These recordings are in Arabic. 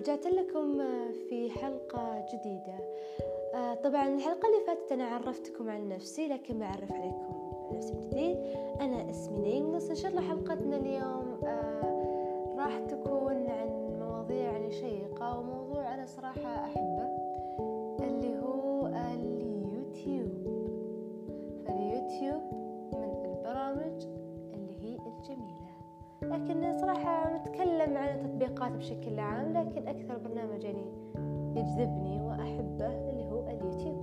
رجعت لكم في حلقة جديدة. آه، طبعا الحلقة اللي فاتت أنا عرفتكم عن نفسي لكن بعرف عليكم نفسي من جديد. أنا اسمي نيم بس إن شاء الله حلقتنا اليوم التطبيقات بشكل عام لكن أكثر برنامج يعني يجذبني وأحبه اللي هو اليوتيوب.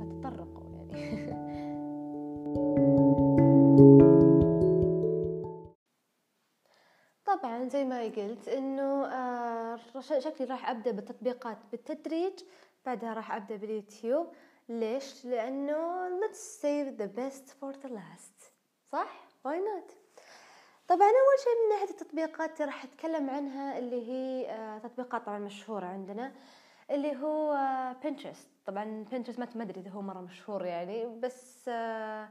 فتطرقوا يعني. طبعا زي ما قلت إنه آه شكلي راح أبدأ بالتطبيقات بالتدريج بعدها راح أبدأ باليوتيوب. ليش؟ لأنه let's save the best for the last. صح؟ Why not? طبعا أول شيء من ناحية التطبيقات راح أتكلم عنها اللي هي آه تطبيقات طبعا مشهورة عندنا اللي هو بنترست طبعا بنترست ما أدري إذا هو مرة مشهور يعني بس آه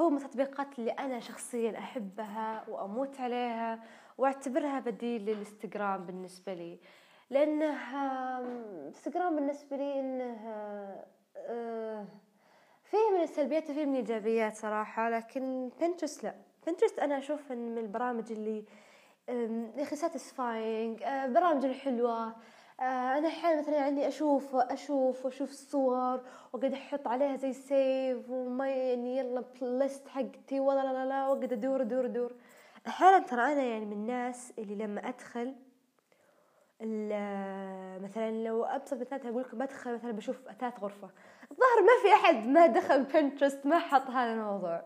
هو من التطبيقات اللي أنا شخصيا أحبها وأموت عليها وأعتبرها بديل للإنستغرام بالنسبة لي. لأنه إنستغرام بالنسبة لي انه آه فيه من السلبيات وفيه من الإيجابيات صراحة لكن بنترست لا. بنترست أنا أشوف من البرامج اللي يا أخي satisfying برامج الحلوه أنا أحيانا مثلا عندي أشوف أشوف وأشوف الصور وأقعد أحط عليها زي save وما يعني يلا playlist حقتي ولا لا لا لا وأقعد أدور أدور أدور. أحيانا ترى أنا يعني من الناس اللي لما أدخل مثلا لو أبسط مثال أقول لكم بدخل مثلا بشوف أثاث غرفة. الظاهر ما في أحد ما دخل بنترست ما حط هذا الموضوع.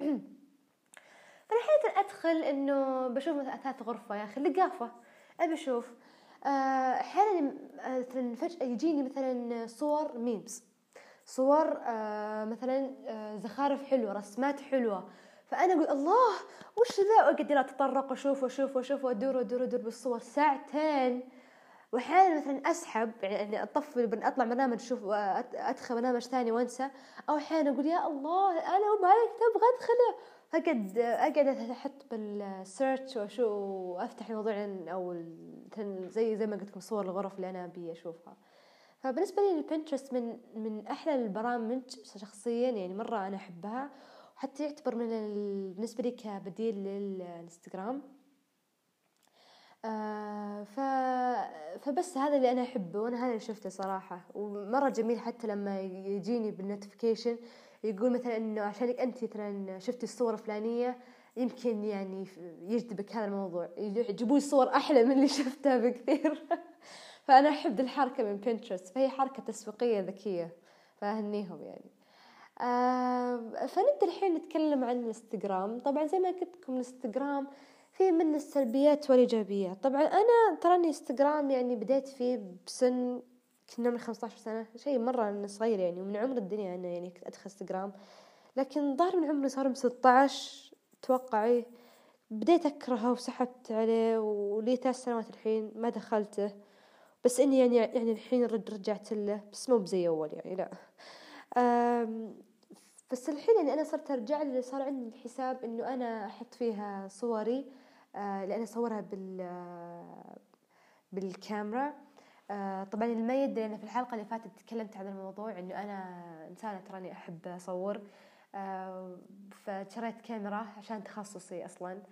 فالحين أدخل إنه بشوف مثلا أثاث غرفة يا أخي لقافة. أبي أشوف. أحيانا مثلا فجأة يجيني مثلا صور memes صور آه مثلا آه زخارف حلوة رسمات حلوة. فأنا أقول الله وش ذا؟ وأقعد أتطرق واشوف واشوف واشوف وأدور وأدور وأدور بالصور ساعتين. وأحيانا مثلا أسحب يعني اطفي أطلع برنامج أشوف أدخل برنامج ثاني وأنسى. أو أحيانا أقول يا الله أنا وما أبغى ادخله فقد أقعد أحط بالسيرش واشوف وأفتح الموضوع أو زي زي ما قلت لكم صور الغرف اللي أنا أبي أشوفها. فبالنسبة لي البنترست من من أحلى البرامج شخصيا يعني مرة أنا أحبها وحتى يعتبر من بالنسبة لي كبديل للإنستغرام. آه ف... فبس هذا اللي أنا أحبه وأنا هذا اللي شفته صراحة. ومرة جميل حتى لما يجيني بال notification يقول مثلا إنه عشانك أنت مثلا شفتي الصور الفلانية يمكن يعني يجذبك هذا الموضوع يجيبوا صور أحلى من اللي شفتها بكثير. فأنا أحب الحركة من بنترست فهي حركة تسويقية ذكية فأهنيهم يعني. فنبدأ الحين نتكلم عن الإنستغرام. طبعا زي ما قلت لكم الإنستغرام فيه من السلبيات والإيجابيات. طبعا أنا تراني إنستغرام يعني بديت فيه بسن كنا من 15 سنة شيء مرة صغير يعني ومن عمر الدنيا أنا يعني كنت أدخل إنستغرام. لكن ظهر من عمري صار من 16 أتوقع بديت أكرهه وسحبت عليه ولي ثلاث سنوات الحين ما دخلته. بس إني يعني يعني الحين رجعت له بس مو بزي أول يعني لا. بس الحين يعني أنا صرت أرجع له صار عندي الحساب إنه أنا أحط فيها صوري لأن أصورها بال بالكاميرا. آه طبعا اللي ما يدري أنا في الحلقة اللي فاتت تكلمت عن الموضوع إنه أنا إنسانة تراني أحب أصور. آه فشريت كاميرا عشان تخصصي أصلا.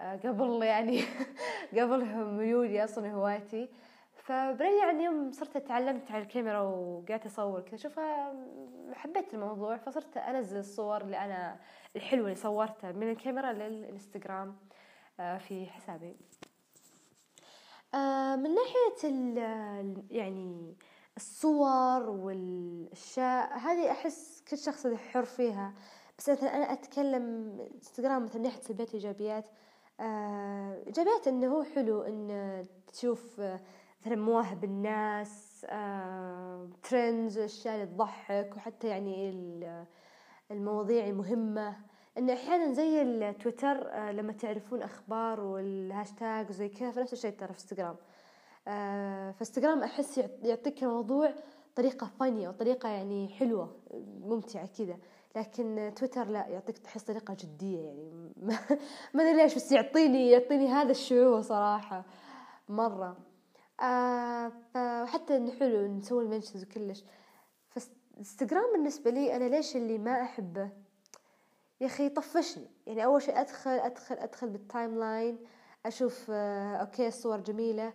آه قبل يعني قبل ميولي أصلا هوايتي. فبرجع عن يوم صرت تعلمت على الكاميرا وقعدت أصور كذا شوفها حبيت الموضوع. فصرت أنزل الصور اللي أنا الحلوة اللي صورتها من الكاميرا للإنستغرام في حسابي. آه من ناحية يعني الصور والأشياء هذه أحس كل شخص حر فيها. بس مثلا أنا أتكلم إنستغرام مثلا ناحية سلبيات إيجابيات آه إيجابيات إنه هو حلو إن تشوف مثلا مواهب الناس آه trends أشياء اللي تضحك وحتى يعني المواضيع المهمة. ان أحيانا زي التويتر آه لما تعرفون أخبار والهاشتاج وزي كذا فنفس الشيء ترى في إنستغرام. آه فانستغرام أحس يعطيك الموضوع طريقة funny وطريقة يعني حلوة ممتعة كذا. لكن تويتر لا يعطيك تحس طريقة جدية يعني. ما أدري ليش بس يعطيني يعطيني هذا الشعور صراحة مرة. آه فحتى إنه حلو نسوي ال mentions وكلش. فانستغرام بالنسبة لي أنا ليش اللي ما أحبه؟ يا أخي يطفشني يعني أول شيء أدخل أدخل أدخل بال timeline أشوف آه okay صور جميلة.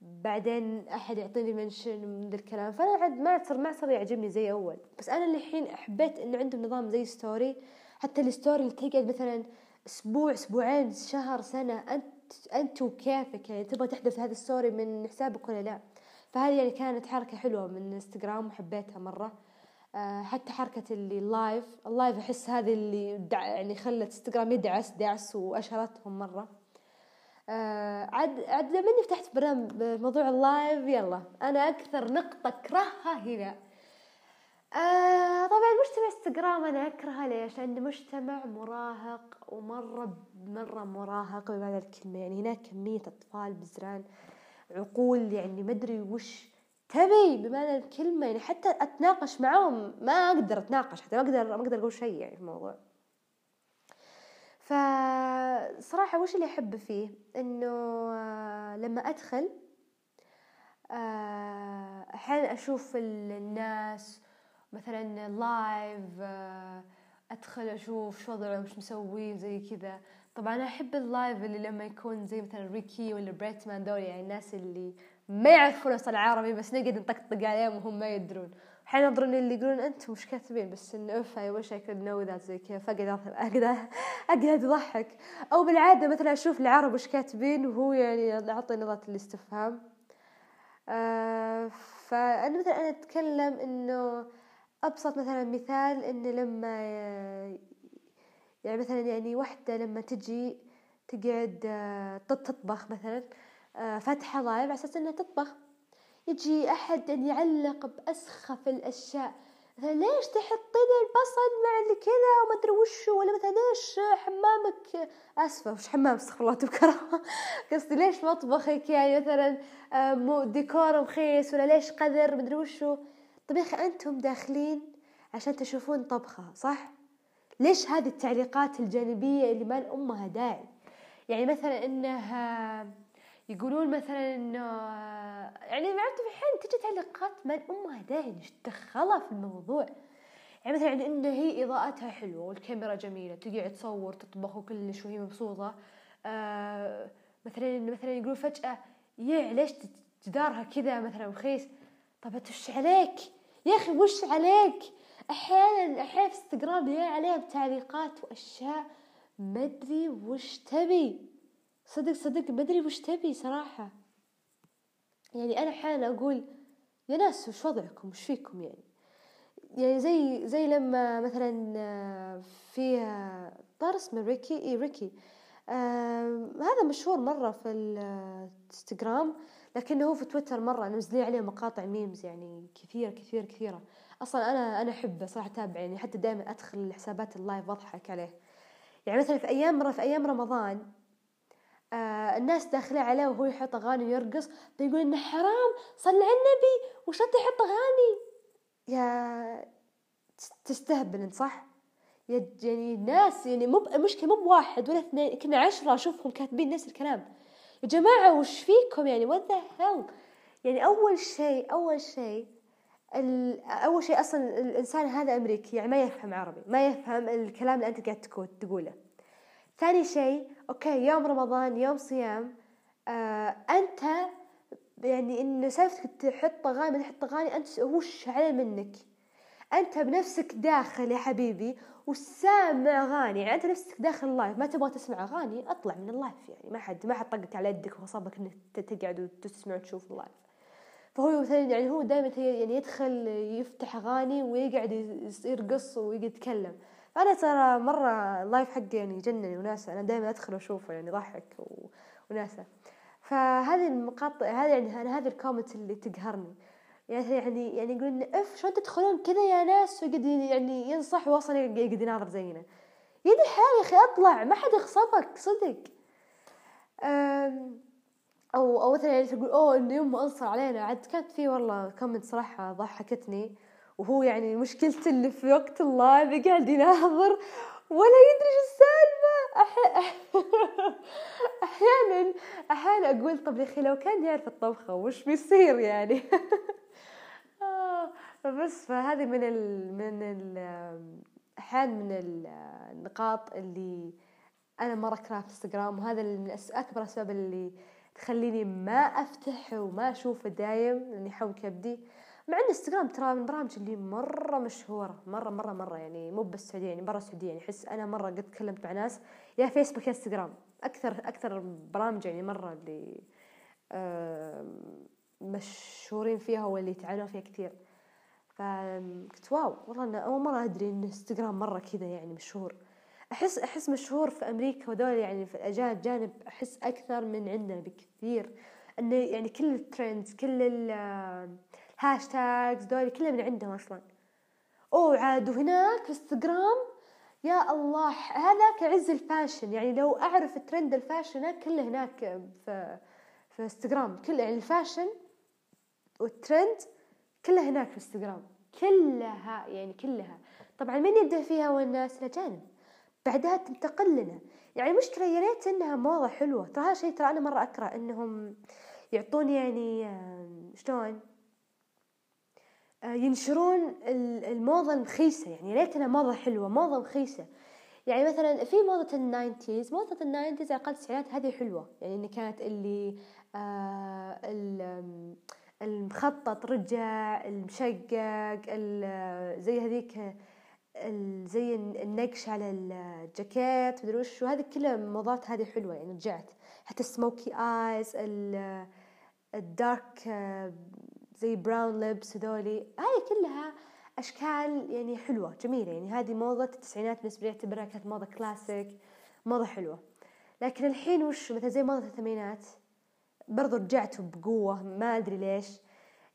بعدين أحد يعطيني mention من ذا الكلام. فأنا عاد ما صار ما صار يعجبني زي أول. بس أنا الحين حبيت انه عندهم نظام زي story حتى ال story اللي تقعد مثلا أسبوع أسبوعين شهر سنة. انت أنت وكيفك؟ يعني تبغى تحذف هذا ال story من حسابك ولا لا؟ فهذه يعني كانت حركة حلوة من انستغرام وحبيتها مرة. أه حتى حركة اللي ال live ال live أحس هذه اللي دع يعني خلت انستغرام يدعس دعس وأشهرتهم مرة. آه عاد عاد لما فتحت برنامج موضوع ال live يلا أنا أكثر نقطة اكرهها هنا. آه طبعا مجتمع انستغرام أنا أكرهه ليش؟ لأنه مجتمع مراهق ومرة مرة مراهق بمعنى الكلمة. يعني هناك كمية أطفال بزران عقول يعني ما أدري وش تبي بمعنى الكلمة يعني حتى أتناقش معاهم ما أقدر أتناقش حتى ما أقدر ما أقدر أقول شيء يعني في الموضوع. فصراحة وش اللي أحبه فيه؟ إنه آه، لما أدخل آه، أحيانا أشوف الناس مثلا لايف آه، أدخل أشوف شو وضعهم وش مسوين زي كذا. طبعا أحب اللايف اللي لما يكون زي مثلا ريكي ولا بريتمان دول يعني الناس اللي ما يعرفون أصلا عربي بس نقعد نطقطق عليهم وهم ما يدرون. حين ينظرون اللي يقولون أنتم مش كاتبين؟ بس إنه اف اي وش اي كود نو ذات زي كذا. فاقعد أقعد أضحك. أو بالعادة مثلا أشوف العرب وش كاتبين وهو يعني أعطي نظرة الاستفهام. آه فأنا مثلا أنا أتكلم إنه أبسط مثلا مثال إنه لما يعني مثلا يعني وحدة لما تجي تقعد آه، تطبخ مثلا. آه، فاتحه لايف على أساس إنها تطبخ. يجي أحد أن يعلق بأسخف الأشياء. مثلا ليش تحطين البصل مع كذا وما أدري وشو ولا مثلا ليش حمامك آسفة وش حمام استغفر الله تبكره قصدي ليش مطبخك يعني مثلا آه، مو ديكور رخيص ولا ليش قذر مدري وشو طيب يا أخي أنتم داخلين عشان تشوفون طبخة صح؟ ليش هذه التعليقات الجانبية اللي ما لامها داعي؟ يعني مثلا إنها يقولون مثلا انه يعني عرفت في حين تجي تعليقات ما امها داعي إيش دخلها في الموضوع؟ يعني مثلا يعني إنه هي إضاءتها حلوة والكاميرا جميلة تقعد تصور تطبخ وكلش وهي مبسوطة آه مثلا مثلا يقولون فجأة يا ليش جدارها كذا مثلا رخيص؟ طب وش عليك؟ يا أخي وش عليك؟ أحيانا أحيانا في انستغرام يا عليها بتعليقات وأشياء ما أدري وش تبي. صدق صدق ما أدري وش تبي صراحة. يعني أنا أحيانا أقول يا ناس وش وضعكم؟ وش فيكم يعني؟ يعني زي زي لما مثلا آه، في طار اسمه ريكي اي ريكي. آه هذا مشهور مرة في الانستغرام لكنه هو في تويتر مرة منزلين عليه مقاطع memes يعني كثيرة كثير كثيرة. أصلا أنا أنا أحبه صراحة أتابعه يعني. حتى دائما أدخل حسابات ال live وأضحك عليه. يعني مثلا في أيام مرة في أيام رمضان آه الناس داخلة عليه وهو يحط أغاني ويرقص. بيقول إنه حرام صلى على النبي وش تحط أغاني؟ يا تستهبل أنت صح؟ يعني الناس يعني مو المشكلة مو بواحد ولا اثنين كنا عشرة أشوفهم كاتبين نفس الكلام. يا جماعة وش فيكم يعني؟ what the hell يعني أول شيء أول شيء أول شيء أصلا الإنسان هذا أمريكي يعني ما يفهم عربي ما يفهم الكلام اللي أنت قاعد تقوله. ثاني شيء أوكي يوم رمضان يوم صيام آه أنت يعني انه سالفتك تحط أغاني تحط أغاني أنت وش عليه منك. أنت بنفسك داخل يا حبيبي وسامع أغاني يعني أنت نفسك داخل اللايف ما تبغى تسمع أغاني اطلع من اللايف يعني. ما حد ما حد طقك على يدك وغصبك إنك تقعد وتسمع وتشوف اللايف فهو مثلا يعني هو دائما يعني يدخل يفتح أغاني ويقعد يرقص ويقعد يتكلم أنا ترى مرة اللايف حقي يعني يجنني وناسة أنا دائما أدخل وأشوفه يعني يضحك وناسة. فهذه المقاطع هذه يعني أنا هذه الكومنت اللي تقهرني. يعني يعني يعني يقولون أف شلون تدخلون كذا يا ناس؟ ويقعد يعني ينصح واصلا يقعد يناظر زينا. يدي الحال يا أخي أطلع ما حد يغصبك صدق. أو أو مثلا يعني تقول أوه إنه يوم أنصر علينا عاد كانت في والله كومنت صراحة ضحكتني. وهو يعني مشكلته اللي في وقت الله قاعد يناظر ولا يدري شو السالفة. أحيانا أحيانا أقول طب يا أخي لو كان يعرف الطبخة وش بيصير يعني؟ آه، بس فهذه من ال من ال أحيانا من النقاط اللي أنا مرة أكرهها في انستغرام وهذا من أكبر الاسباب اللي تخليني ما أفتح وما اشوفه دايم لأني حول كبدي. مع إن إنستغرام ترى من البرامج اللي مرة مشهورة مرة مرة مرة يعني مو بس السعوديه يعني برا السعودية. يعني أحس أنا مرة قد تكلمت مع ناس يا فيسبوك يا إنستغرام. أكثر أكثر برامج يعني مرة اللي مشهورين فيها واللي تعانوا فيها كثير. فقلت واو والله أنا أول مرة أدري إن إنستغرام مرة كذا يعني مشهور. أحس أحس مشهور في أمريكا وذول يعني في الأجانب جانب أحس أكثر من عندنا بكثير. إنه يعني كل ال trends كل ال hashtags دول كلها من عندهم أصلا. أوه عاد وهناك إنستغرام يا الله هذاك عز ال fashion. يعني لو أعرف trend ال fashion كله هناك في في إنستغرام. كل يعني ال fashion وال trend كلها هناك في إنستغرام. كلها يعني كلها. طبعا من يبدأ فيها والناس الأجانب. بعدها تنتقل لنا. يعني المشكلة يا ريت إنها موضة حلوة. ترى هذا شيء ترى أنا مرة أكره إنهم يعطون يعني شلون؟ ينشرون الموضة المخيسة يعني انها موضة حلوة موضة مخيسة يعني مثلا في موضة ال nineties موضة ال nineties على أقل التسعينات هذه حلوة. يعني إن كانت اللي آه المخطط رجع المشقق زي هذيك زي النقش على الجاكيت مدري وش وهذه كلها موضات هذه حلوة يعني رجعت. حتى ال smokey eyes ال dark زي brown lips هذولي. هاي كلها أشكال يعني حلوة جميلة. يعني هذه موضة التسعينات بالنسبة لي أعتبرها كانت موضة كلاسيك موضة حلوة. لكن الحين وش؟ مثلا زي موضة الثمانينات برضو رجعت بقوة ما أدري ليش.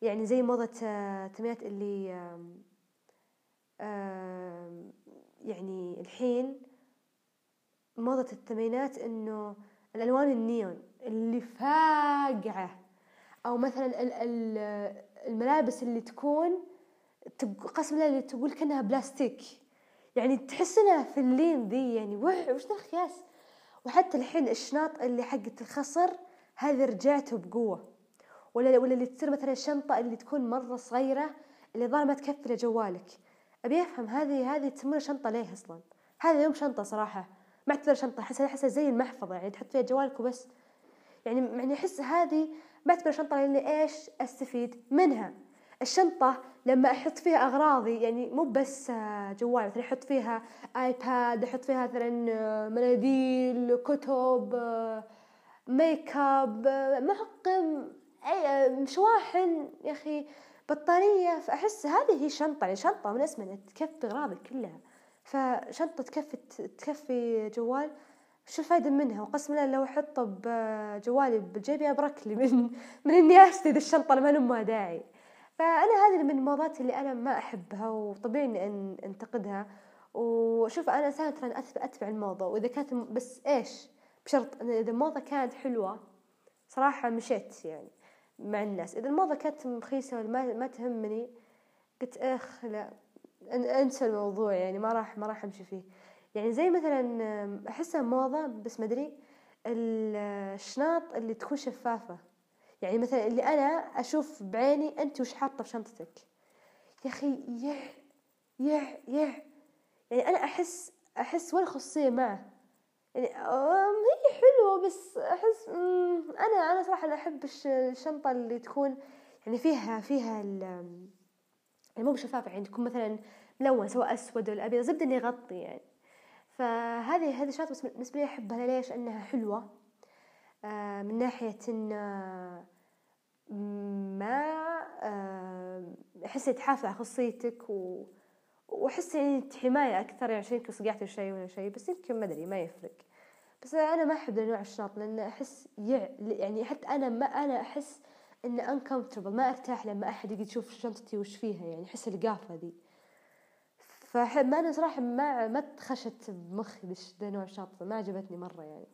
يعني زي موضة آه، الثمانينات اللي يعني الحين موضة الثمانينات إنه الألوان النيون اللي فاقعة. أو مثلا الملابس اللي تكون قسم الله اللي تقول كأنها بلاستيك. يعني تحس إنها في اللين ذي يعني وش ذا الخياس؟ وحتى الحين الشناط اللي حقت الخصر هذه رجعته بقوة. ولا ولا اللي تصير مثلا الشنطة اللي تكون مرة صغيرة اللي ظاهر ما تكفي لجوالك أبي أفهم هذه هذه تسمونها شنطة ليه أصلا؟ هذا يوم شنطة صراحة. ما اعتبر شنطة احس أحسها زي المحفظة يعني تحط فيها جوالك وبس. يعني يعني أحس هذه ما اعتبر شنطة لأني إيش أستفيد منها؟ الشنطة لما أحط فيها أغراضي يعني مو بس جوال مثلا أحط فيها آيباد أحط فيها مثلا مناديل كتب ميك اب معقم أي شواحن يا أخي بطارية فأحس هذه هي شنطة يعني شنطة من اسمها تكفي أغراضك كلها. فشنطة تكفي تكفي جوال. شو الفايدة منها وقسم الله لو أحطه بجوالي بجيبي أبرك لي من من إني أشتري الشنطة اللي ما داعي. فأنا هذه من الموضات اللي أنا ما أحبها وطبيعي إني أنتقدها. وشوف أنا إنسانة ترى أتبع الموضة وإذا كانت بس إيش؟ بشرط إن إذا الموضة كانت حلوة صراحة مشيت يعني مع الناس. إذا الموضة كانت مخيسة ولا ما, ما تهمني قلت إخ لا أنسى الموضوع يعني ما راح ما راح أمشي فيه. يعني زي مثلا احسها موضة بس ما أدري الشناط اللي تكون شفافة. يعني مثلا اللي أنا أشوف بعيني أنت وش حاطة في شنطتك؟ يا أخي يح يح يح. يعني أنا أحس أحس ولا خصوصية معه. يعني هي حلوة بس أحس أنا أنا صراحة أنا أحب الشنطة اللي تكون يعني فيها فيها يعني مو بشفافة يعني تكون مثلا ملون سواء أسود ولا أبيض زبدة إنه يغطي يعني. فهذه هذه الشنطة بالنسبة لي أحبها. ليش؟ أنها حلوة. آه، من ناحية إن ما آه، أحس تحافظ على خصوصيتك و وأحس يعني حماية أكثر يعني عشان يمكن صقعت شيء ولا شيء بس يمكن ما أدري ما يفرق. بس أنا ما أحب نوع الشنط لأن أحس يعني حتى أنا ما أنا أحس ان uncomfortable ما أرتاح لما أحد يجي يشوف شنطتي وش فيها يعني أحس القافة ذي. فما أنا صراحة ما ما تخشت بمخي ذا نوع الشنطه ما عجبتني مرة يعني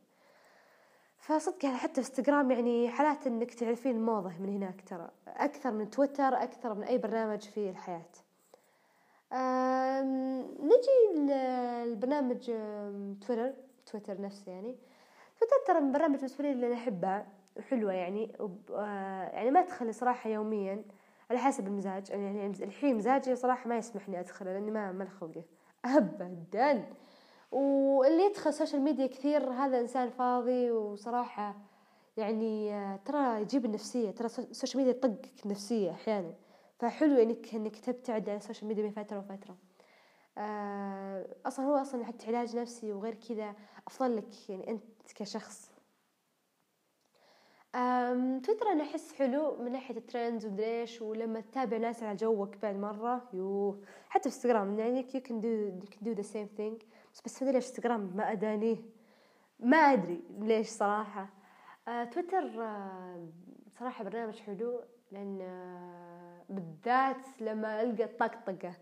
فصدق يعني حتى انستغرام يعني حالات إنك تعرفين الموضة من هناك ترى أكثر من تويتر أكثر من أي برنامج في الحياة نجي لبرنامج تويتر تويتر نفسه يعني تويتر ترى من برامج بالنسبة لي اللي أنا أحبها حلوة يعني. آه يعني ما أدخل صراحة يوميا على حسب المزاج. يعني الحين مزاجي صراحة ما يسمح لي أدخله لأني ما ما لي خلقه أبدا. واللي يدخل ال social media كثير هذا إنسان فاضي وصراحة يعني آه، ترى يجيب النفسية. ترى ال social media يطقك النفسية أحيانا. فحلو انك إنك تبتعد عن ال social media بين فترة وفترة. آه، أصلا هو أصلا حتى علاج نفسي وغير كذا أفضل لك. يعني أنت كشخص تويتر أنا أحس حلو من ناحية ال trends ودريش ولما تتابع ناس على جوك بعد مرة يوه. حتى في انستغرام يعني can do you can do the same thing. بس بس ما ادري ليش انستغرام ما أدانيه؟ ما أدري ليش صراحة. آه تويتر آه صراحة برنامج حلو لأن آه بالذات لما ألقى الطقطقه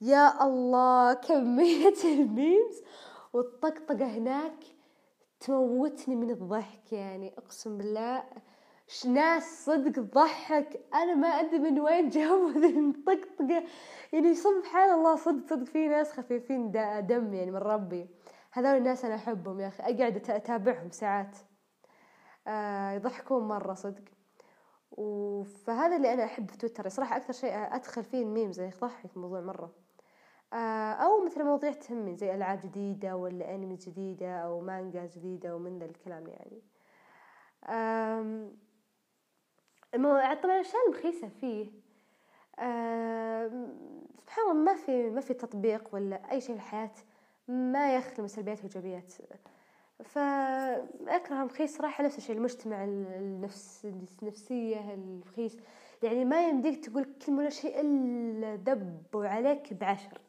يا الله كمية الميمز والطقطقة هناك تموتني من الضحك يعني أقسم بالله ناس صدق تضحك أنا ما أدري من وين جابوا ذي الطقطقة. يعني سبحان الله صدق صدق في ناس خفيفين دم يعني من ربي. هذول الناس أنا أحبهم يا أخي. أقعد أتابعهم ساعات. آه يضحكون مرة صدق. فهذا اللي أنا أحب في تويتر. صراحة أكثر شيء أدخل فيه ال memes يضحك الموضوع مرة. أو مثل مواضيع تهمني زي ألعاب جديدة ولا أنمي جديدة أو مانجا جديدة ومن ذا الكلام يعني. طبعا الأشياء المخيسة فيه. سبحان الله ما في ما في تطبيق ولا أي شيء في الحياة ما يخلو من سلبيات وإيجابيات. فأكره مخيس صراحة نفس الشيء المجتمع النفس النفسية الخيس يعني ما يمديك تقول كلمة ولا شيء إلا دبوا عليك بعشر.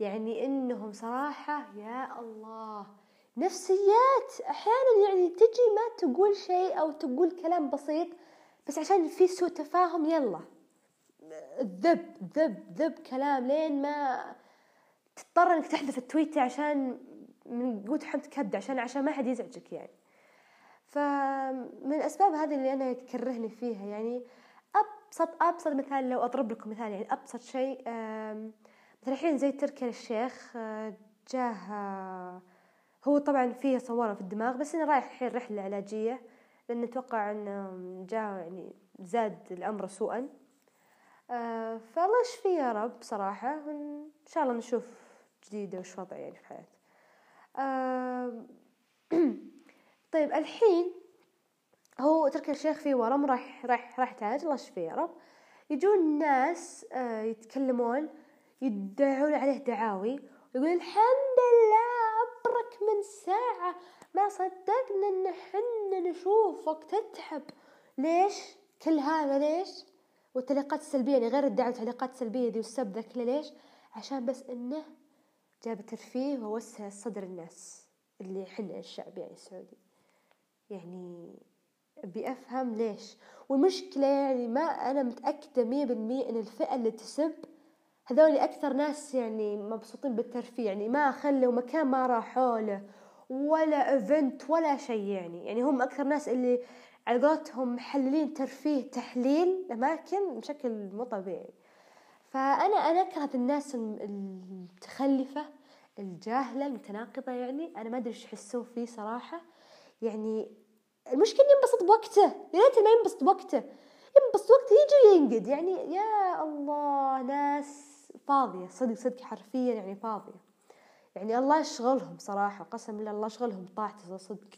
يعني إنهم صراحة يا الله نفسيات أحيانا يعني تجي ما تقول شيء أو تقول كلام بسيط بس عشان في سوء تفاهم يلا. ذب ذب ذب كلام لين ما تضطر إنك تحذف التويتة عشان من قوة حمد كبد عشان عشان ما حد يزعجك يعني. فمن الاسباب هذه اللي أنا تكرهني فيها يعني أبسط أبسط مثال لو أضرب لكم مثال يعني أبسط شيء الحين زي تركي الشيخ آه، جاه آه، هو طبعا فيه صورة في الدماغ بس إنه رايح الحين رحلة علاجية لأن أتوقع أنه جاء يعني زاد الأمر سوءا. آه، فالله يشفيه يا رب صراحة إن شاء الله نشوف جديدة وش وضع يعني في حياته طيب الحين هو تركي الشيخ في ورم راح راح راح تعالج الله يشفيه يا رب. يجون ناس يتكلمون يدعون عليه دعاوي يقول الحمد لله أبرك من ساعة ما صدقنا إن حنا نشوفك تتعب. ليش؟ كل هذا ليش؟ والتعليقات السلبية يعني غير الدعوة والتعليقات السلبية دي والسب ذا كله ليش؟ عشان بس إنه جاب ترفيه ووسع صدر الناس اللي حنا الشعب يعني السعودي. يعني أبي أفهم ليش. والمشكلة يعني ما أنا متأكدة مية بالمية إن الفئة اللي تسب هذول أكثر ناس يعني مبسوطين بالترفيه يعني ما خلوا مكان ما راحوا له ولا ايفنت ولا شيء يعني. يعني هم أكثر ناس اللي على قولتهم محللين ترفيه تحليل الأماكن بشكل مو طبيعي. فأنا أنا أكره الناس المتخلفة الجاهلة المتناقضة يعني. أنا ما أدري إيش يحسون فيه صراحة. يعني المشكلة ينبسط بوقته. يا ريت ما ينبسط بوقته. ينبسط وقته يجي وينقد. يعني يا الله ناس فاضية صدق صدق حرفيا يعني فاضية. يعني الله يشغلهم صراحة قسم بالله الله يشغلهم طاعته صدق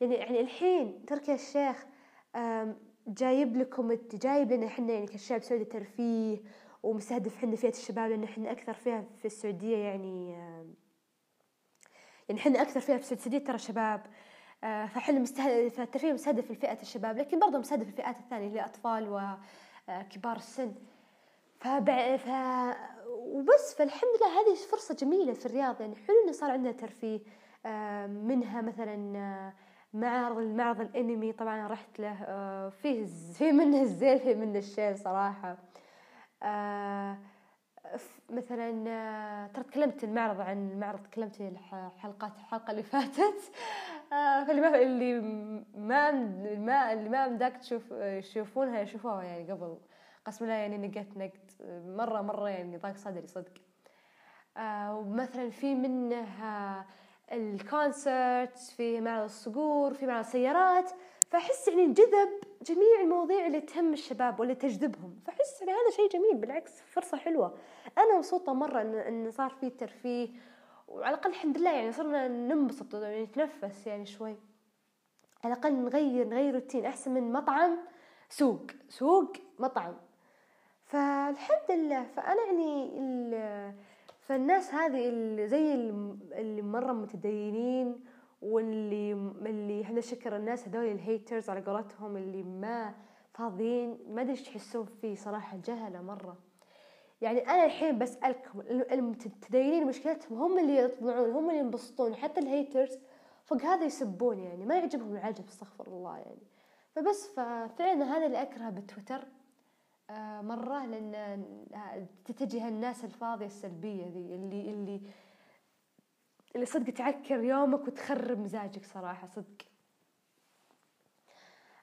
يعني يعني الحين تركي الشيخ جايب لكم جايب لنا إحنا يعني كشعب سعودي ترفيه ومستهدف إحنا فئة الشباب لأن إحنا أكثر فئة في السعودية يعني يعني إحنا أكثر فئة في السعودية ترى شباب. آه، فحنا مستهدف الترفيه مستهدف الفئة الشباب لكن برضه مستهدف الفئات الثانية اللي أطفال وكبار السن. فبع... ف... وبس فالحمد لله هذه فرصة جميلة في الرياض. يعني حلو إنه صار عندنا ترفيه آه، منها مثلا آه، معرض المعرض الأنمي. طبعا رحت له آه، فيه في منه الزين في منه الشين صراحة. مثلا ترى تكلمت المعرض عن المعرض تكلمت الحلقات الحلقة اللي فاتت. فاللي ما اللي ما ما اللي ما مداك تشوف يشوفونها يشوفوها يعني قبل. قسم الله يعني نقت نقد. مرة مرة يعني ضاق صدري صدق. آه ومثلا في منه الكونسرت في معرض الصقور في معرض السيارات. فأحس يعني جذب جميع المواضيع اللي تهم الشباب واللي تجذبهم. فأحس يعني هذا شيء جميل بالعكس فرصة حلوة. أنا مبسوطة مرة إن, إن صار في ترفيه. وعلى الأقل الحمد لله يعني صرنا ننبسط يعني نتنفس يعني شوي. على الأقل نغير نغير روتين أحسن من مطعم سوق. سوق مطعم. فالحمد لله. فأنا يعني فالناس هذه اللي زي اللي مرة متدينين واللي اللي إحنا شكر الناس هذول ال haters على قولتهم اللي ما فاضيين ما أدري إيش تحسون فيه صراحة جهلة مرة. يعني أنا الحين بسألكم المتدينين مشكلتهم هم اللي يطلعون هم اللي ينبسطون حتى ال haters فوق هذا يسبون يعني. ما يعجبهم العجب استغفر الله يعني. فبس ففعلا هذا اللي اكرهه بتويتر. مرة لأن تتجه الناس الفاضية السلبية ذي اللي اللي اللي صدق تعكر يومك وتخرب مزاجك صراحة صدق.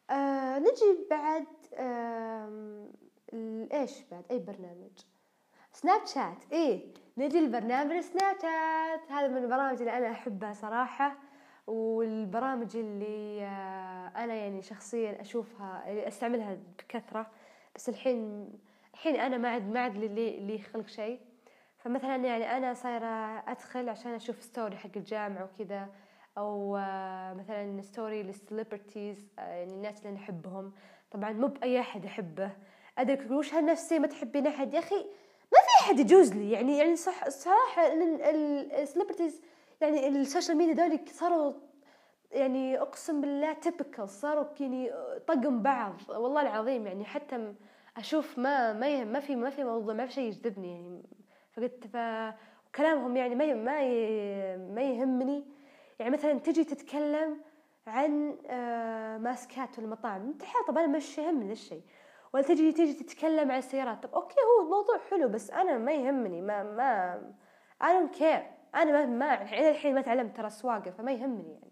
آه نجي بعد آه إيش بعد؟ أي برنامج؟ سناب شات إيه نجي لبرنامج سناب شات هذا من البرامج اللي أنا أحبها صراحة والبرامج اللي آه أنا يعني شخصيا أشوفها أستعملها بكثرة. بس الحين الحين أنا ما عاد ما عاد لي لي خلق شيء. فمثلا يعني أنا صايرة أدخل عشان أشوف story حق الجامعة وكذا أو آه، مثلا story لل celebrities يعني الناس اللي نحبهم. طبعا مو بأي أحد أحبه. أدرك وش هالنفسي ما تحبين أحد؟ يا أخي ما في أحد يجوز لي. يعني يعني صح الصراحه ال celebrities يعني ال social media ذولي صاروا يعني أقسم بالله typical صاروا يعني طقم بعض. والله العظيم يعني حتى أشوف ما ما ما في ما في موضوع ما في شيء يجذبني يعني. فقلت فكلامهم يعني ما ما ما يهمني. يعني مثلا تجي تتكلم عن آه، ماسكات المطاعم أنت طب أنا مش يهمني الشيء. ولا تجي تجي تتكلم عن السيارات طب أوكي هو الموضوع حلو بس أنا ما يهمني ما ما I don't care. أنا ما ما يعني الحين ما تعلمت ترى السواقة فما يهمني يعني.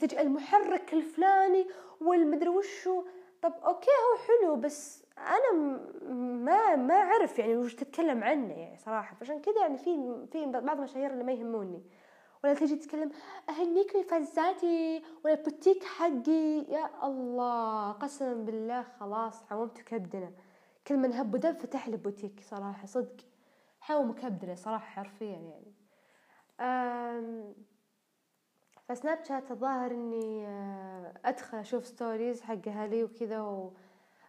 تجي المحرك الفلاني والمدري وشو طب أوكي هو حلو بس أنا ما ما أعرف يعني وش تتكلم عنه يعني صراحة. فعشان كذا يعني في في بعض المشاهير اللي ما يهموني. ولا تيجي تتكلم أهنيك بفزاتي ولا البوتيك حقي؟ يا الله قسما بالله خلاص حومت كبدنا كل من هب ودب فتح لي بوتيك صراحة صدق. حوموا كبدنا صراحة حرفيا يعني. فسناب شات الظاهر إني آه، أدخل أشوف stories حق أهلي وكذا و...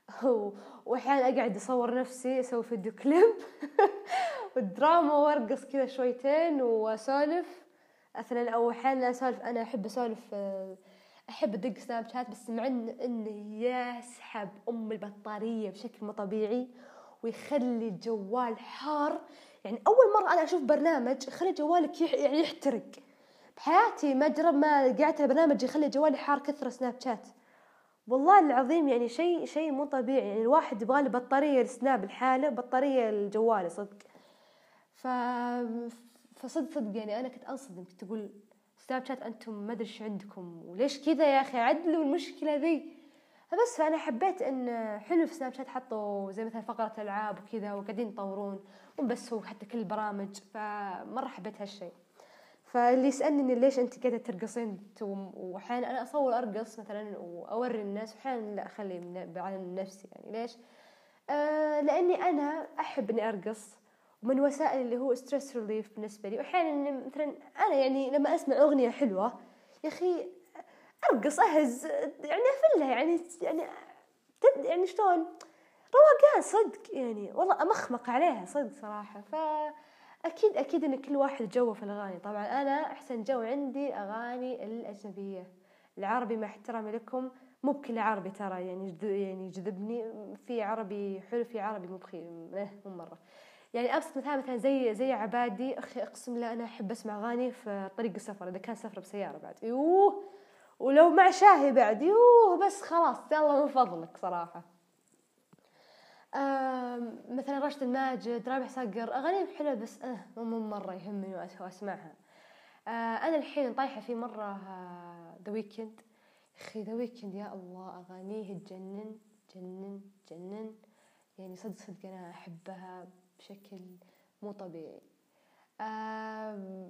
واحيانا أقعد أصور نفسي أسوي فيديو كليب والدراما وأرقص كذا شويتين وأسولف. مثلا أو أحيانا أسولف أنا أحب أسولف آه، أحب أدق سناب شات بس مع إنه يسحب أم البطارية بشكل مو طبيعي ويخلي الجوال حار. يعني أول مرة أنا أشوف برنامج يخلي جوالك يعني يحترق. بحياتي ما جرب ما قعدت برنامج يخلي جوالي حار كثر سناب شات. والله العظيم يعني شيء شيء مو طبيعي. يعني الواحد يبغى له بطارية السناب الحالة بطارية الجوال صدق. ف فصدق صدق. يعني أنا كنت أنصدم. كنت أقول سناب شات أنتم ما أدري إيش عندكم. وليش كذا يا أخي؟ عدلوا المشكلة ذي. فبس فأنا حبيت إن حلو في سناب شات حطوا زي مثلا فقرة العاب وكذا وقاعدين يطورون. مو بس هو حتى كل البرامج فمرة حبيت هالشيء. فاللي يسألني ليش أنت قاعدة ترقصين؟ وأحيانا أنا أصور أرقص مثلا وأوري الناس وأحيانا لا أخلي على نفسي يعني. ليش؟ آه لأني أنا أحب إني أرقص ومن وسائل اللي هو stress relief بالنسبة لي. وأحيانا مثلا أنا يعني لما أسمع أغنية حلوة يا أخي أرقص أهز يعني أفلها يعني يعني يعني شلون؟ روقان صدق يعني والله أمخمق عليها صدق صراحة. ف أكيد أكيد إن كل واحد جوه في الأغاني. طبعا أنا أحسن جو عندي أغاني الأجنبية. العربي مع احترامي لكم. مو بكل عربي ترى يعني يعني يجذبني في عربي حلو في عربي مو بخير إيه، مو مرة. يعني أبسط مثال مثلا زي زي عبادي أخي أقسم بالله أنا أحب أسمع أغاني في طريق السفر إذا كان سفر بسيارة بعد. يوه ولو مع شاهي بعد يوه بس خلاص يلا من فضلك صراحة. مثلا راشد الماجد رابح صقر أغانيهم حلوة بس أه مو مرة يهمني وأسمعها. آه أنا الحين طايحة في مرة ذا ويكند أخي The Weeknd يا الله أغانيه تجنن جنن جنن يعني صدق صدق أنا أحبها بشكل مو طبيعي. آه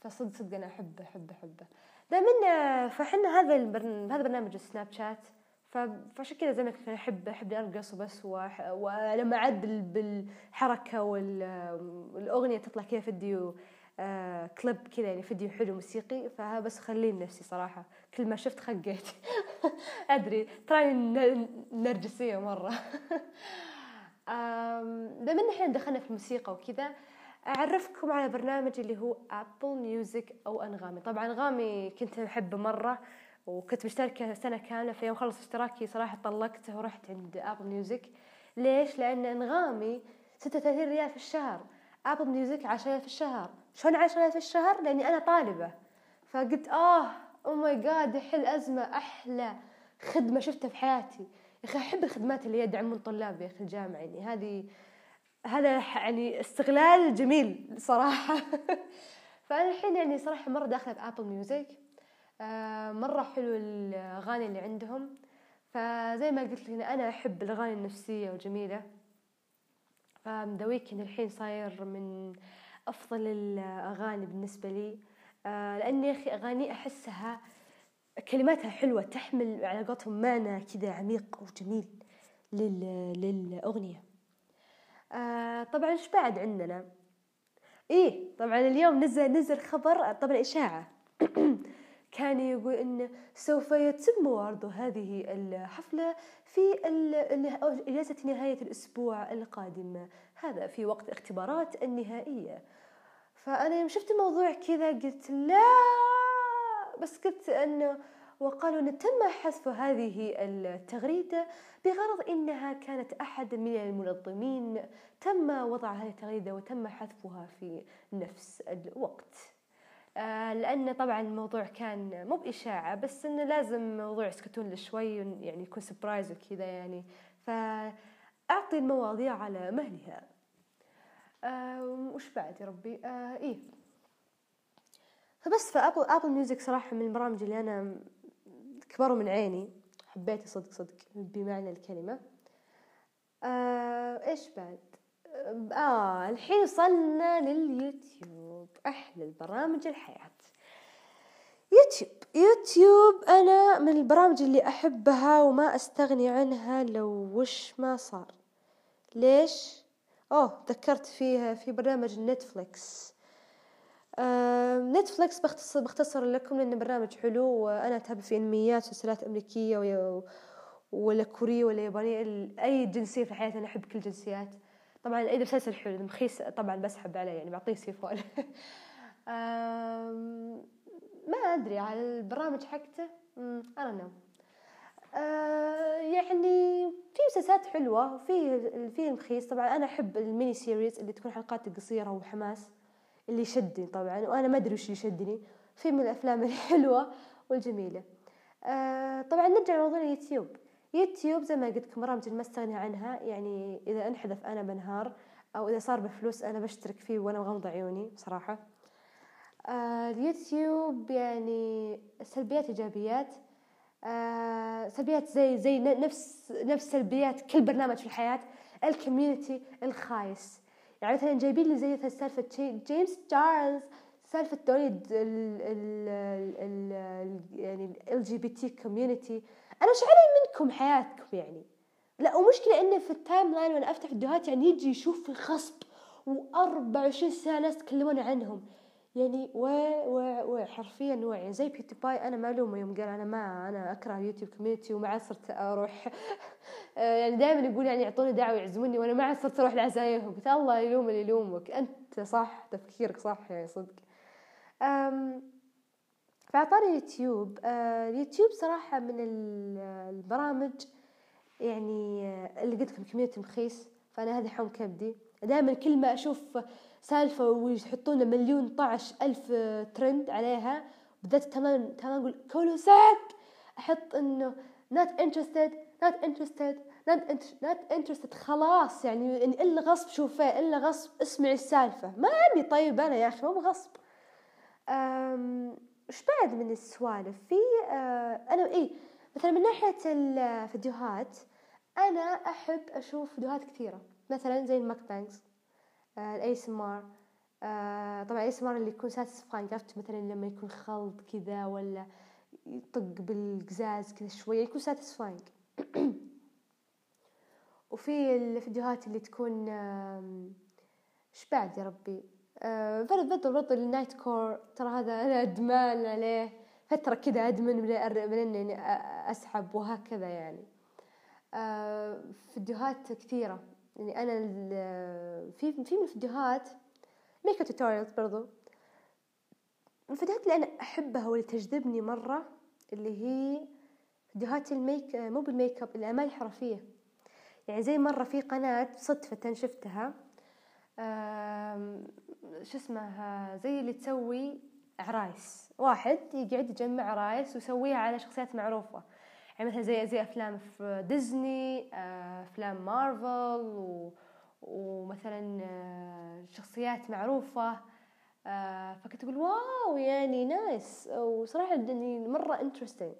فصدق صدق أنا أحبه أحبه أحبه. دائما فحنا هذا البرن... هذا برنامج السناب شات. فعشان كذا زي ما كنت احب أحب ارقص وبس. ولما اعدل بالحركة والاغنيه تطلع كذا فيديو آه كليب كذا يعني فيديو حلو موسيقي فبس خليني نفسي صراحة. كل ما شفت خقيت. أدري. تراني نرجسية مرة. بما إن إحنا دخلنا في الموسيقى وكذا أعرفكم على برنامج اللي هو Apple Music أو أنغامي. طبعا أنغامي كنت أحبه مرة. وكنت مشتركة سنة كاملة في يوم خلص اشتراكي صراحة طلقته ورحت عند Apple Music ليش؟ لأن أنغامي ستة وثلاثين ريال في الشهر. Apple Music عشرة في الشهر. شلون عشرة في الشهر؟ لأني أنا طالبة. فقلت آه oh my God يحل أزمة أحلى خدمة شفتها في حياتي. يا أخي أحب الخدمات اللي يدعمون طلاب يا أخي الجامعة. يعني هذه هذا يعني استغلال جميل صراحة. فأنا الحين يعني صراحة مرة داخلة ب Apple Music مرة حلو الأغاني اللي عندهم. فزي ما قلت لك أنا أحب الأغاني النفسية وجميلة. ف The Weeknd الحين صاير من أفضل الأغاني بالنسبة لي. آه لأني يا أخي أغاني أحسها كلماتها حلوة تحمل على قولتهم معنى كذا عميق وجميل للأغنية. آه طبعا إيش بعد عندنا؟ إيه طبعا اليوم نزل نزل خبر طبعا إشاعة. كان يقول إن سوف يتم عرض هذه الحفلة في إجازة نهاية الأسبوع القادم. هذا في وقت اختبارات النهائية. فأنا يوم شفت الموضوع كذا قلت لا بس قلت أنه وقالوا أن تم حذف هذه التغريدة بغرض إنها كانت أحد من المنظمين تم وضع هذه التغريدة وتم حذفها في نفس الوقت. لأن طبعا الموضوع كان مو بإشاعة بس إنه لازم موضوع يسكتون له شوي يعني يكون سبرايز وكذا يعني. فأعطي المواضيع على مهلها. آه وش بعد يا ربي؟ آه إيه. فبس ف Apple Apple Music صراحة من البرامج اللي أنا كبروا من عيني حبيته صدق صدق بمعنى الكلمة. آه إيش بعد؟ آه الحين وصلنا لليوتيوب. أحلى البرامج الحياة. يوتيوب يوتيوب أنا من البرامج اللي أحبها وما أستغني عنها لو وش ما صار. ليش؟ أوه ذكرت فيها في برنامج نتفليكس. نتفلكس بختصر, بختصر لكم لأنه برنامج حلو وأنا أتابع في أنميات وسلسلات أمريكية ولا كورية ولا يابانية أي جنسية في حياتي أنا أحب كل الجنسيات طبعا أي مسلسل حلو مخيس طبعا بسحب عليه يعني بعطيه سيفون ما أدري على البرامج حقته؟ I know يعني في مسلسلات حلوة في في مخيس طبعا أنا أحب ال mini series اللي تكون حلقات قصيرة وحماس اللي شدني طبعا. وأنا ما أدري وش اللي شدني في من الأفلام الحلوة والجميلة. آه طبعا نرجع لموضوع اليوتيوب. يوتيوب زي ما قلت لكم برامج ما استغني عنها يعني إذا أنحذف أنا بنهار أو إذا صار بفلوس أنا بشترك فيه وأنا مغمضة عيوني بصراحة. آه اليوتيوب يعني سلبيات إيجابيات. آه سلبيات زي زي نفس نفس سلبيات كل برنامج في الحياة ال community الخايس. يعني مثلا جايبين لي زي سالفة جيمس تشارلز سالفة دوري ال ال ال يعني LGBT community أنا إيش علي منكم حياتكم يعني؟ لا ومشكلة إنه في ال timeline وأنا أفتح فيديوهات يعني يجي يشوف غصب و24 ساعة ناس يتكلمون عنهم. يعني و و و حرفيا يعني زي PewDiePie أنا معلومه يوم قال أنا ما أنا أكره YouTube community وما عاد صرت أروح. آه، يعني دائما يقول يعني يعطوني دعوة يعزموني وأنا ما عاد صرت أروح لعزايمهم. قلت الله يلوم اللي يلومك. أنت صح تفكيرك صح يعني صدق. فعطاني يوتيوب آه، اليوتيوب صراحة من البرامج يعني آه، اللي قلت لكم community مخيس. فأنا هذه حوم كبدي. دائما كل ما أشوف سالفة ويحطون مليون طعش ألف ترند عليها بدأت تمام تمام أقول كولو ساك! أحط إنه not interested not interested not, interested خلاص يعني, إلا غصب شوفيه إلا غصب اسمعي السالفة. ما أبي طيب أنا يا أخي مو بغصب إيش بعد من السوالف؟ في آه أنا إيه مثلا من ناحية الفيديوهات أنا أحب أشوف فيديوهات كثيرة. مثلا زي الماك بانكس ال ASMR آه طبعا ASMR اللي يكون satisfying عرفت؟ مثلا لما يكون خلط كذا ولا يطق بالقزاز كذا شوية يكون satisfying وفي الفيديوهات اللي تكون إيش بعد يا ربي؟ آه برضو برضو ال nightcore ترى هذا أنا أدمان عليه. فترة كذا أدمن إني أسحب وهكذا يعني. آه فيديوهات كثيرة. يعني أنا في في من الفيديوهات makeup tutorials برضو. الفيديوهات اللي أنا أحبها واللي تجذبني مرة اللي هي فيديوهات الميك مو بالميك اب الأعمال الحرفية. يعني زي مرة في قناة صدفة شفتها. شو اسمها زي اللي تسوي عرايس واحد يقعد يجمع عرايس ويسويها على شخصيات معروفة. يعني مثلا زي زي أفلام في ديزني آه، أفلام مارفل و ومثلا آه، شخصيات معروفة. آه، فكنت أقول واو يعني nice وصراحة يعني مرة interesting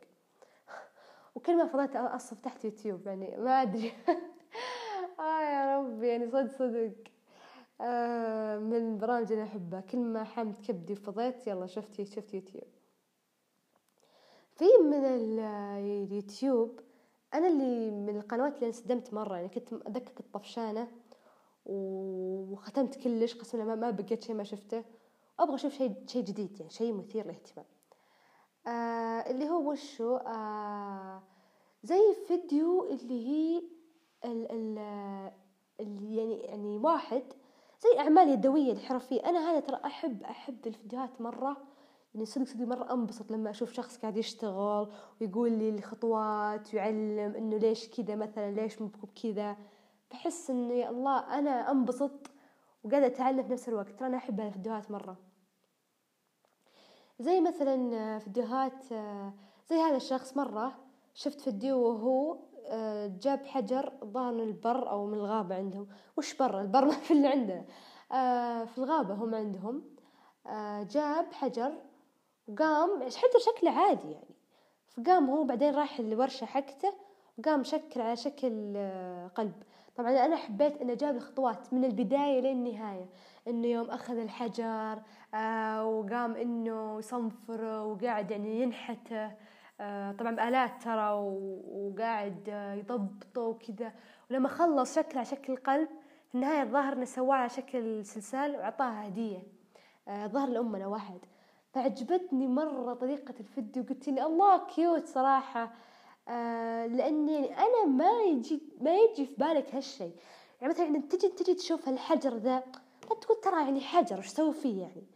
وكل ما فضلت أصف تحت يوتيوب يعني ما أدري. آه يا رب يعني صدق صدق. من البرامج اللي أحبها. كل ما حمت كبدي فضيت يلا شفت شفت يوتيوب. في من اليوتيوب أنا اللي من القنوات اللي انصدمت مرة. يعني كنت أذكر كنت طفشانة وختمت كلش قسم ما, بقيت شيء ما شفته. أبغى أشوف شيء شيء جديد يعني شيء مثير للاهتمام. آه اللي هو وشو؟ آه زي فيديو اللي هي ال ال يعني يعني واحد زي أعمال يدوية الحرفية أنا هذا ترى أحب أحب الفيديوهات مرة. يعني صدق صدق مرة أنبسط لما أشوف شخص قاعد يشتغل ويقول لي الخطوات ويعلم إنه ليش كذا مثلا ليش مو بكذا بحس إنه يا الله أنا أنبسط وقاعدة أتعلم في نفس الوقت. ترى أنا أحب الفيديوهات مرة. زي مثلا فيديوهات زي هذا الشخص مرة شفت فيديو وهو جاب حجر ظهر من البر أو من الغابة عندهم. وش بر؟ البر ما في اللي عنده. في الغابة هم عندهم. جاب حجر وقام حجر شكله عادي يعني. فقام هو بعدين راح الورشة حقته وقام شكل على شكل قلب. طبعا أنا حبيت إنه جاب الخطوات من البداية للنهاية. إنه يوم أخذ الحجر آه وقام إنه يصنفره وقاعد يعني ينحته. آه طبعا بآلات ترى وقاعد يضبطه وكذا. ولما خلص شكله على شكل قلب في النهاية الظاهر إنه سواه على شكل سلسال وأعطاها هدية. آه ظهر لأمنا واحد. فعجبتني مرة طريقة الفيديو. قلت لي الله كيوت صراحة. آه لأني أنا ما يجي ما يجي في بالك هالشيء. يعني مثلا تجي تجي تشوف الحجر ذا تقول ترى يعني حجر وش سوي فيه يعني؟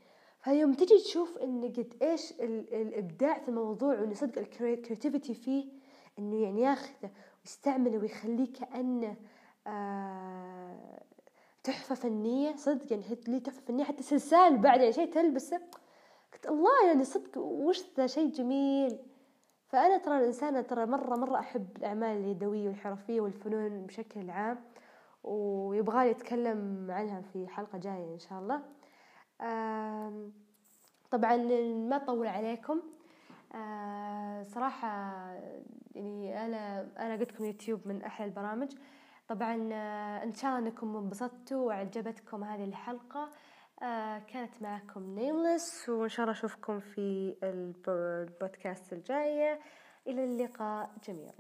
فيوم تجي تشوف ان قد إيش الإبداع في الموضوع وان صدق ال creativity فيه إنه يعني ياخذه ويستعمله ويخليه كانه آه تحفة فنية. صدق يعني لي تحفة فنية. حتى سلسال بعد يعني شيء تلبسه. قلت الله يعني صدق وش ذا شيء جميل. فأنا ترى الإنسانة ترى مرة مرة أحب الأعمال اليدوية والحرفية والفنون بشكل عام. ويبغالي أتكلم عنها في حلقة جاية إن شاء الله. طبعا ما أطول عليكم. صراحة يعني أنا أنا قلت لكم يوتيوب من أحلى البرامج. طبعا إن شاء الله أنكم انبسطتوا وعجبتكم هذه الحلقة. آه كانت معكم نيملس وإن شاء الله أشوفكم في البودكاست الجاية. إلى اللقاء جميعا.